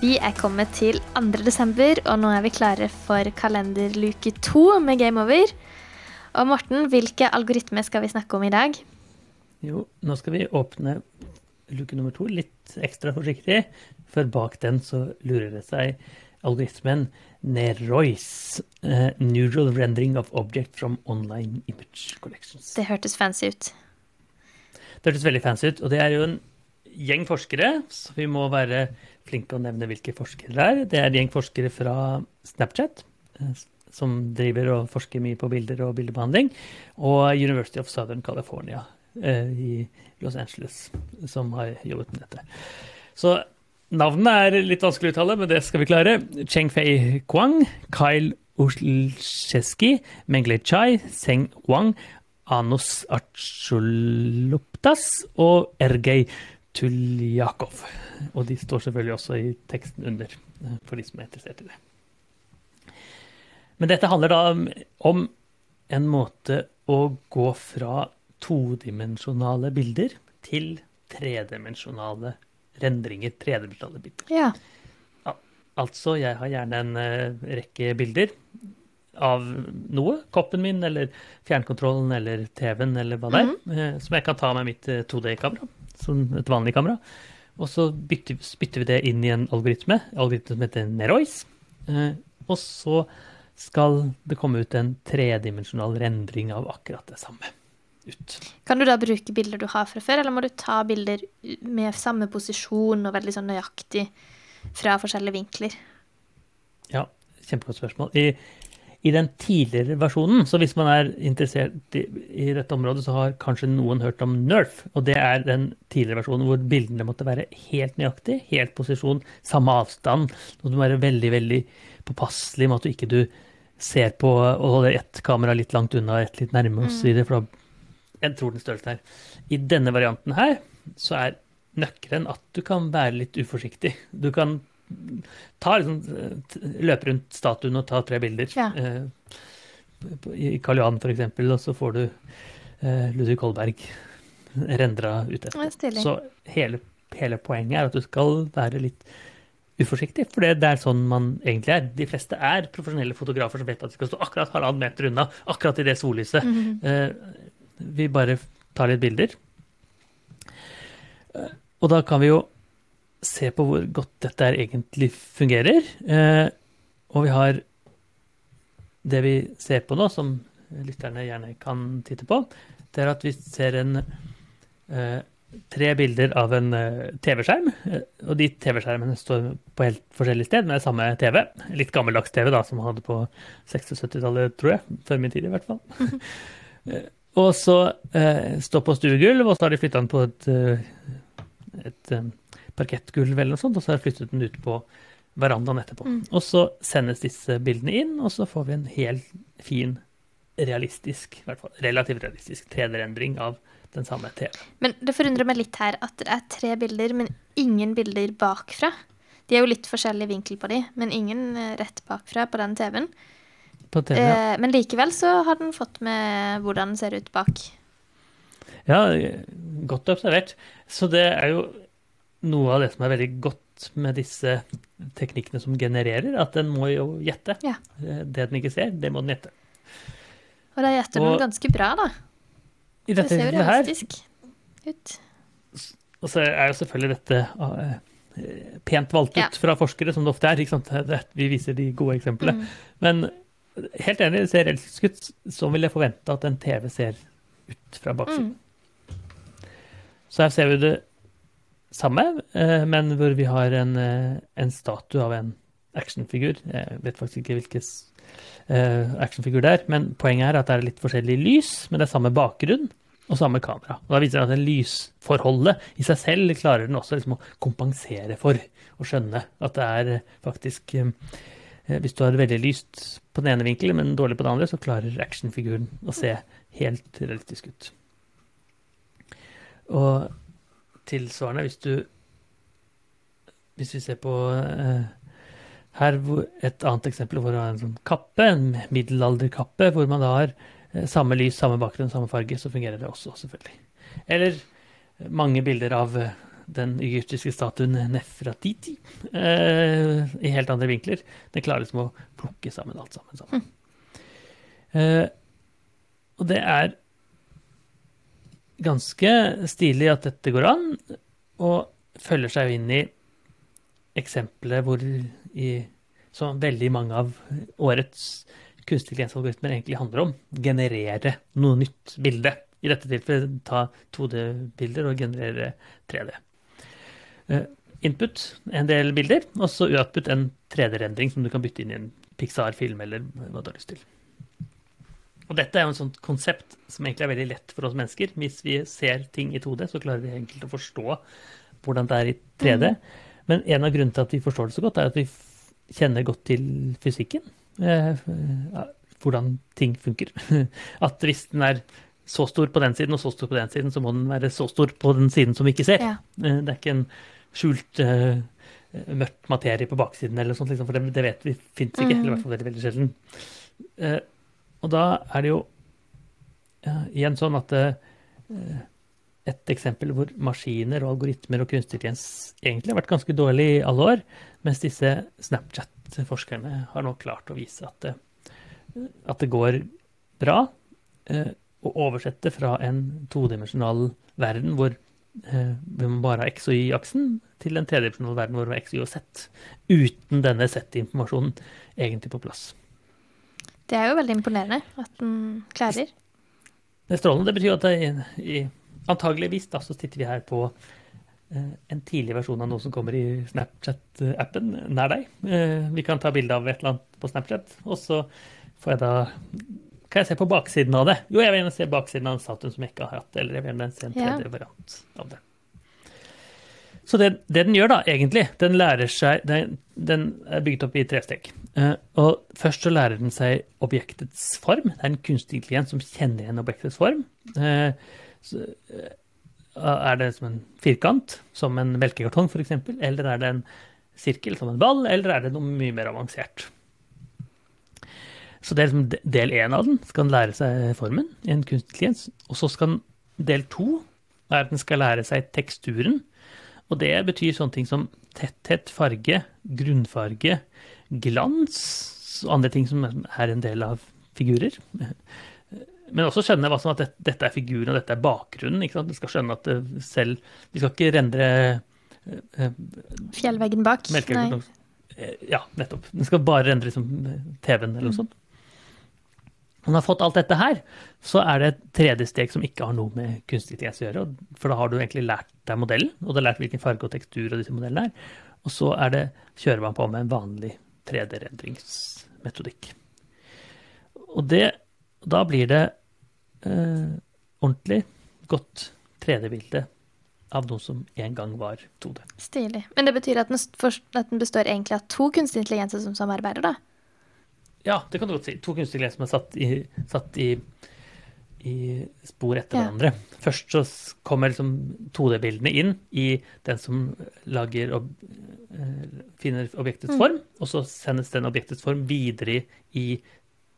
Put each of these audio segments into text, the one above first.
Vi er kommet til 2. desember, og nå er vi klare for kalenderluke to med Game Over. Og Morten, hvilke algoritmer skal vi snakke om i dag? Jo, nå skal vi åpne luke nummer to litt ekstra forsiktig, for bak den så lurer det seg algoritmen Nerois, uh, Neural Rendering of Object from Online Image Collections. Det hørtes fancy ut. Det hørtes veldig fancy ut, og det er jo en gjeng forskere, så vi må være flinke å nevne hvilke forskere det er. Det er en gjeng forskere fra Snapchat, eh, som driver og forsker mye på bilder og bildebehandling, og University of Southern California eh, i Los Angeles, som har jobbet med dette. Så navnene er litt vanskelig å uttale, men det skal vi klare. Cheng Fei Kwang, Kyle Ushlsheski, Mengle Chai, Seng Wang, Anus Archuloptas og Ergei Tuljakov. Og de står selvfølgelig også i teksten under, eh, for de som er interessert i det. Men dette handler da om en måte å gå fra todimensjonale bilder til tredimensjonale rendringer, tredimensjonale bilder. Ja. Altså, jeg har gjerne en uh, rekke bilder av noe, koppen min eller fjernkontrollen eller TV-en eller hva det er, Mm -hmm. som jeg kan ta med mitt uh, 2D-kamera, som et vanlig kamera. Og så bytter, spytter vi det inn i en algoritme, algoritme som heter Nerois. Uh, og så skal det komme ut en tredimensjonal rendring av akkurat det samme ut. Kan du da bruke bilder du har fra før, eller må du ta bilder med samme posisjon og veldig sånn nøyaktig fra forskjellige vinkler? Ja, kjempegodt spørsmål. I, I den tidligere versjonen, så hvis man er interessert i, i dette området, så har kanskje noen hørt om Nerf. Og det er den tidligere versjonen hvor bildene måtte være helt nøyaktig, helt posisjon, samme avstand. Og du må være veldig, veldig påpasselig med at du ikke du ser på og holder ett kamera litt langt unna, ett litt nærme osv. For da jeg tror den størrelsen her. I denne varianten her så er nøkkelen at du kan være litt uforsiktig. Du kan ta liksom, løpe rundt statuen og ta tre bilder. Ja. Eh, I Karl Johan for eksempel, og så får du eh, Ludvig Kolberg rendra ut er etter. Så hele, hele poenget er at du skal være litt uforsiktig, for det, er sånn man egentlig er. De fleste er profesjonelle fotografer som vet at de skal stå akkurat halvannen meter unna, akkurat i det sollyset. Mhm. Eh, vi bare tar litt bilder. Og da kan vi jo se på hvor godt dette egentlig fungerer. Eh, og vi har det vi ser på nå, som lytterne gjerne kan titte på, det er at vi ser en eh, tre bilder av en eh, TV-skjerm. og de TV-skjermene står på helt forskjellig sted, men det er samme TV. Litt gammeldags TV, da, som man hadde på 76-70-tallet, tror jeg. Før min tid, i hvert fall. Og så eh, står på stuegulv, og så har de flytta den på et, et parkettgulv eller noe sånt, og så har jeg flyttet den ut på verandaen etterpå. Mm. Og så sendes disse bildene inn, og så får vi en helt fin, realistisk, i hvert fall relativt realistisk 3D-rendring av den samme TV. Men det forundrer meg litt her at det er tre bilder, men ingen bilder bakfra. De er jo litt forskjellig vinkel på de, men ingen eh, rett bakfra på den TV-en. TV, ja. Eh, men likevel så har den fått med hvordan den ser ut bak. Ja, godt observert. Så det er jo noe av det som er veldig godt med disse teknikkene som genererer, at den må jo gjette. Ja. Eh, Det den ikke ser, det må den gjette. Og da gjetter den ganske bra, da. I dette, Det ser jo her, realistisk ut. og så er jo selvfølgelig dette uh, pent valgt ut Ja. fra forskere, som det ofte er. Ikke sant? Vi viser de gode eksemplene. Mm. Men helt enig, det ser realistisk ut. Sånn vil jeg forvente at en TV ser ut fra baksiden. Mm. Så her ser vi det samme, eh, men hvor vi har en, eh, en statue av en actionfigur. Jeg vet faktisk ikke hvilken eh, actionfigur det er, men poenget er at det er litt forskjellig lys, men det er samme bakgrunn og samme kamera. Og da viser det at det lysforholdet i seg selv klarer den også liksom å kompensere for, og skjønne at det er faktisk hvis du har veldig lyst på den ene vinkelen, men dårlig på den andre, så klarer actionfiguren å se helt realistisk ut. Og tilsvarende, hvis du Hvis vi ser på eh, her et annet eksempel hvor du har en sånn kappe, en middelalderkappe, hvor man da har eh, samme lys, samme bakgrunn, samme farge, så fungerer det også, selvfølgelig. Eller mange bilder av eh, den egyptiske statuen Nefratiti eh, i helt andre vinkler. Den klarer liksom å plukke sammen alt sammen. sammen. Eh, og det er ganske stilig at dette går an, og følger seg inn i eksempelet hvor i, som veldig mange av årets kunstig intelligensalgoritmer egentlig handler om. Generere noe nytt bilde. I dette tilfellet ta 2D-bilder og generere 3D. Eh, input en del bilder, og så output en 3D-rendring som du kan bytte inn i en Pixar-film eller hva du har lyst til. Og dette er jo en sånt konsept som egentlig er veldig lett for oss mennesker. Hvis vi ser ting i 2D, så klarer vi enkelt å forstå hvordan det er i 3D. Men en av grunnene til at vi forstår det så godt, er at vi kjenner godt til fysikken. Eh, hvordan ting funker. At hvis den er så stor på den siden og så stor på den siden, så må den være så stor på den siden som vi ikke ser. Ja. Eh, det er ikke en skjult uh, mørkt materie på baksiden, eller noe sånt, liksom, for det, det vet vi fins ikke. Eller i hvert fall veldig, veldig sjelden. Uh, og da er det jo uh, igjen sånn at et eksempel hvor maskiner og algoritmer og kunstig egentlig har vært ganske dårlig i alle år, mens disse Snapchat-forskerne har nå klart å vise at det, at det går bra eh, å oversette fra en todimensjonal verden hvor eh, man bare har X og Y-aksen, til en tredimensjonal verden hvor man har X, Y og Z, uten denne Z-informasjonen egentlig på plass. Det er jo veldig imponerende at den klarer. Det er strålende. Det betyr at det Antageligvis da, så sitter vi her på eh, en tidlig versjon av noe som kommer i Snapchat-appen nær deg. Eh, vi kan ta bilde av et eller annet på Snapchat, og så får jeg da Kan jeg se på baksiden av det? Jo, jeg vil gjerne se baksiden av en statuen som jeg ikke har hatt, eller jeg vil gjerne se en tredje Ja. variant av det. Så det, det den gjør, da, egentlig, den lærer seg Den, den er bygget opp i tre steg. Eh, og først så lærer den seg objektets form. Det er en kunstig intelligens som kjenner igjen objektets form. Eh, så, eh, er det som en firkant, som en melkekartong f.eks., eller er det en sirkel som en ball, eller er det noe mye mer avansert? Så det er liksom del én av den. Skal den lære seg formen i en kunstig intelligens. Og så skal den del to er at den skal lære seg teksturen. Og det betyr sånne ting som tetthet, farge, grunnfarge, glans og andre ting som er en del av figurer. Men også skjønne som at det- dette er figuren og dette er bakgrunnen. Ikke sant? Du skal skjønne at det selv Vi skal ikke rendre eh, Fjellveggen bak. Nei. Eh, Ja, nettopp. Den skal bare rendre liksom TV-en eller noe sånt. Når man har fått alt dette her, så er det et tredje steg som ikke har noe med kunstig intelligens å gjøre. For da har du egentlig lært deg modellen, og du har lært hvilken farge og tekstur og disse modellene er. Og så er det, kjører man på med en vanlig 3D-rendringsmetodikk. Og det, da blir det eh, ordentlig godt 3D-bilde av noe som en gang var 2D. Stilig. Men det betyr at den, at den består egentlig av to kunstige intelligenser som samarbeider, da? Ja, det kan du godt si. To kunstige intelligenser som er satt i, satt i, i spor etter Ja. hverandre. Først så kommer liksom 2D-bildene inn i den som lager ob eh, finner objektets form, og så sendes den objektets form videre i,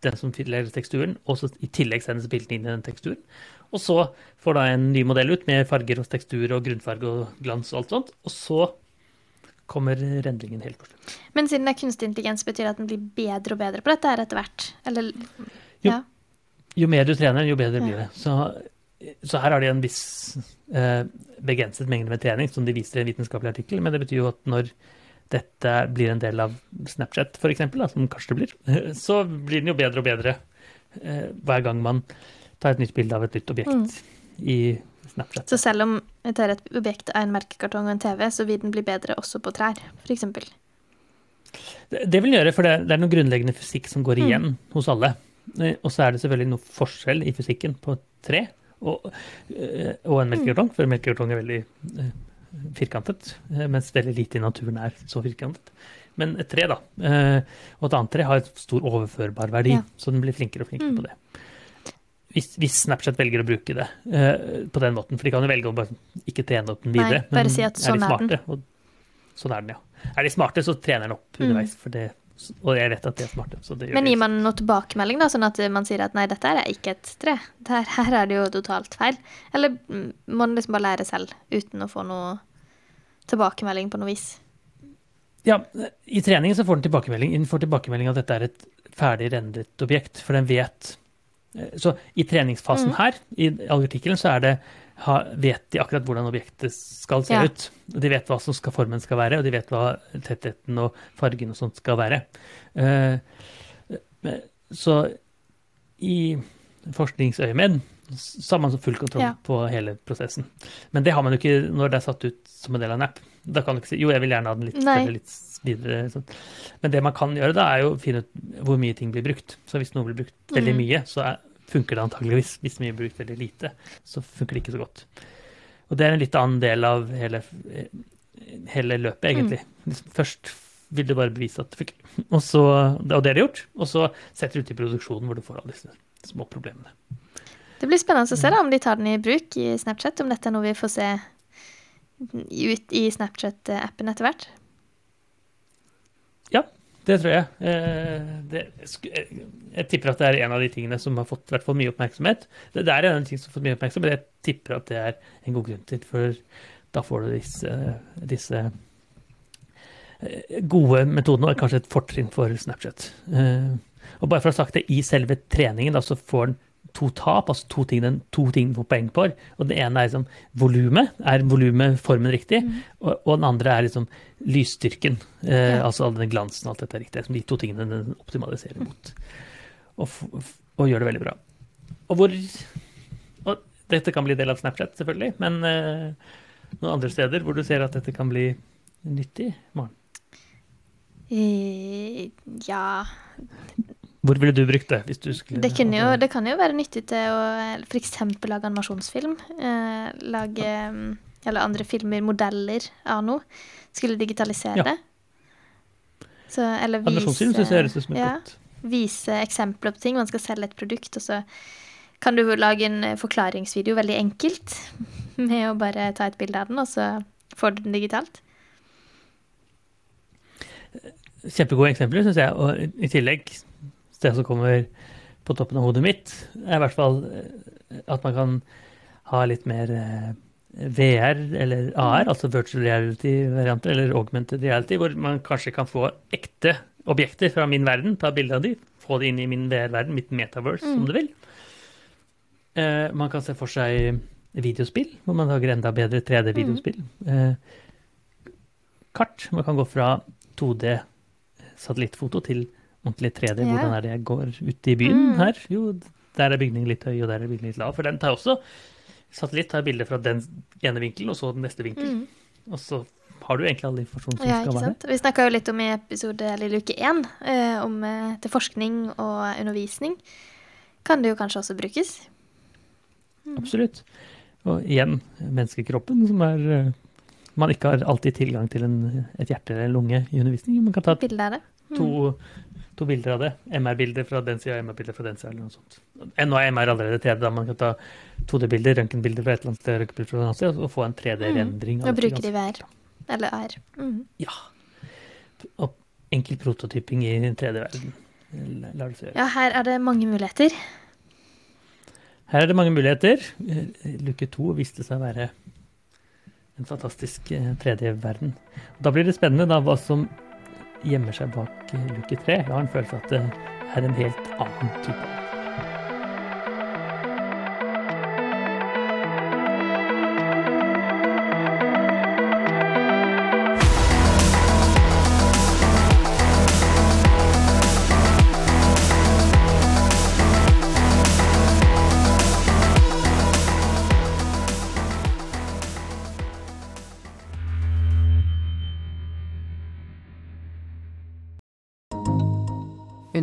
den som lager teksturen, og så i tillegg sendes bildene inn i den teksturen. Og så får da en ny modell ut med farger og tekstur og grunnfarge og glans og alt sånt, og så kommer rendringen helt på slutt. Men siden det er kunstig intelligens, betyr det at den blir bedre og bedre på dette her etter hvert? Eller. Ja. jo mer du trener, jo bedre blir det. Så, så her har de en viss eh, begrenset mengde med trening, som de viser i en vitenskapelig artikkel. Men det betyr jo at når dette blir en del av Snapchat, for da, som kanskje det blir, så blir den jo bedre og bedre eh, hver gang man tar et nytt bilde av et nytt objekt i Snapchat. Så selv om jeg tar et objekt av en merkekartong og en TV, så vil den bli bedre også på trær, f.eks. Det, det vil den gjøre, for det, det er noen grunnleggende fysikk som går igjen hos alle. Og så er det selvfølgelig noe forskjell i fysikken på et tre og, eh, og en melkekartong, for en melkekartong er veldig eh, firkantet, eh, mens veldig lite i naturen er så firkantet. men et tre, da. Og et annet tre har et stor overførbar verdi, Ja. så den blir flinkere og flinkere Mm. på det. Hvis, hvis Snapchat velger å bruke det på den måten, for de kan jo velge å bare ikke trene opp den videre, Nei, bare si at er sånn smarte, er den. og sånn er den, ja. Er de smarte, så trener den opp Mm. underveis, for det, og jeg rett at de er smarte. Så det gjør Men gir man noe tilbakemelding, da, sånn at man sier at nei, dette er ikke et tre? Der, her er det jo totalt feil. Eller mm, må man liksom bare lære selv, uten å få noe tilbakemelding på noe vis? Ja, I treningen så får den tilbakemelding. Den får tilbakemelding at dette er et ferdig rendret objekt, for den vet eh, Så i treningsfasen mm. her, i artikkelen, så er det vet de akkurat hvordan objektet skal se Ja. ut. De vet hva som skal, formen skal være, og de vet hva tettheten og fargen og sånt skal være. Eh, eh, så i forskningsøyemed så har man full kontroll Ja. på hele prosessen. Men det har man jo ikke når det er satt ut som en del av en app. Da kan du ikke si jo, jeg vil gjerne ha den litt litt videre. Sånn. Men det man kan gjøre da, er jo å finne ut hvor mye ting blir brukt. Så hvis noe blir brukt veldig Mhm. mye, så er, funker det antageligvis. Hvis mye brukt veldig lite, så funker det ikke så godt. Og det er en litt annen del av hele, hele løpet, egentlig. Mm. først vil du bare bevise at det funker, og, så, og det er det gjort. Og så setter du ut i produksjonen hvor du får alle disse små problemene. Det blir spennende å se da om de tar den i bruk i Snapchat, om dette er noe vi får se ut i Snapchat-appen etter hvert. Det tror jeg. Eh, det, eh, jeg tipper at det er en av de tingene som har fått hvert fall mye oppmerksomhet. Det, det er en av de tingene som har fått mye oppmerksomhet, men jeg tipper at det er en god grunn til, for da får du disse, disse eh, gode metodene, og kanskje et fortrinn for Snapchat. Og bare for å ha sagt det, i selve treningen da, så får den to tap, altså to ting den, to ting får poeng på. Og det ene er liksom volumet. Er volumet formen riktig? Og, og den andre er liksom lysstyrken. Eh, Ja. Altså all den glansen og alt dette er riktig. Som de to tingene den optimaliserer mot. Og, og gjør det veldig bra. Og hvor Og dette kan bli del av Snapchat, selvfølgelig, men eh, noen andre steder hvor du ser at dette kan bli nyttig? Maren? Eh, ja Hvor ville du brukt det? skulle... det, kunne jo, det kan jo være nyttig til å f.eks. lage animasjonsfilm. Eh, lage mm, Eller andre filmer, modeller av noe. Skulle digitalisere Ja. det. Så, eller vise Animasjonsfilm synes jeg høres ut som et ja, godt Vise eksempler på ting. Man skal selge et produkt, og så kan du lage en eh, forklaringsvideo veldig enkelt. Med å bare ta et bilde av den, og så får du den digitalt. Kjempegode eksempler, syns jeg. Og i tillegg, det som kommer på toppen av hodet mitt, er i hvert fall eh, at man kan ha litt mer eh, VR eller AR, altså virtual reality-varianter, eller augmented reality, hvor man kanskje kan få ekte objekter fra min verden, ta bilde av de, få det inn i min VR-verden, mitt metaverse, om du vil. Eh, man kan se for seg videospill, hvor man lager enda bedre 3D-videospill. Eh, kart. Man kan gå fra 2D satellittfoto til ordentlig 3D. Ja. Hvordan er det jeg går ute i byen Mm. her? Jo, der er bygningen litt høy, og der er bygningen litt lav. For den tar også Satellitt tar bilde fra den ene vinkelen, og så den neste vinkelen. Og så har du egentlig all informasjon som Mm. Ja, skal være. sant? Vi snakka jo litt om i episode eller uke én eh, om eh, til forskning og undervisning. Kan det jo kanskje også brukes? Absolutt. Og igjen, menneskekroppen som er eh, Man ikke har alltid tilgang til en, et hjerte eller en lunge i undervisning. Man kan ta to, to bilder av det. MR-bilder fra den sida MR-bilder fra den sida. eller noe sånt. Eh, Nå er MR allerede 3D, da man kan ta 2D-bilder, røntgenbilder fra et eller annet sted, røntgenbilder fra et annet sted, og få en 3D-rendring. av Og bruke det i VR. Eller AR. Mm. Ja. Og enkel prototyping i 3D-verden. lar det seg gjøre. Ja, her er det mange muligheter. Her er det mange muligheter. Eh, Luke to viste seg å være en fantastisk eh, 3D-verden. Da blir det spennende da, hva som gjemmer seg bak luke tre. Jeg har en følelse at det er en helt annen type.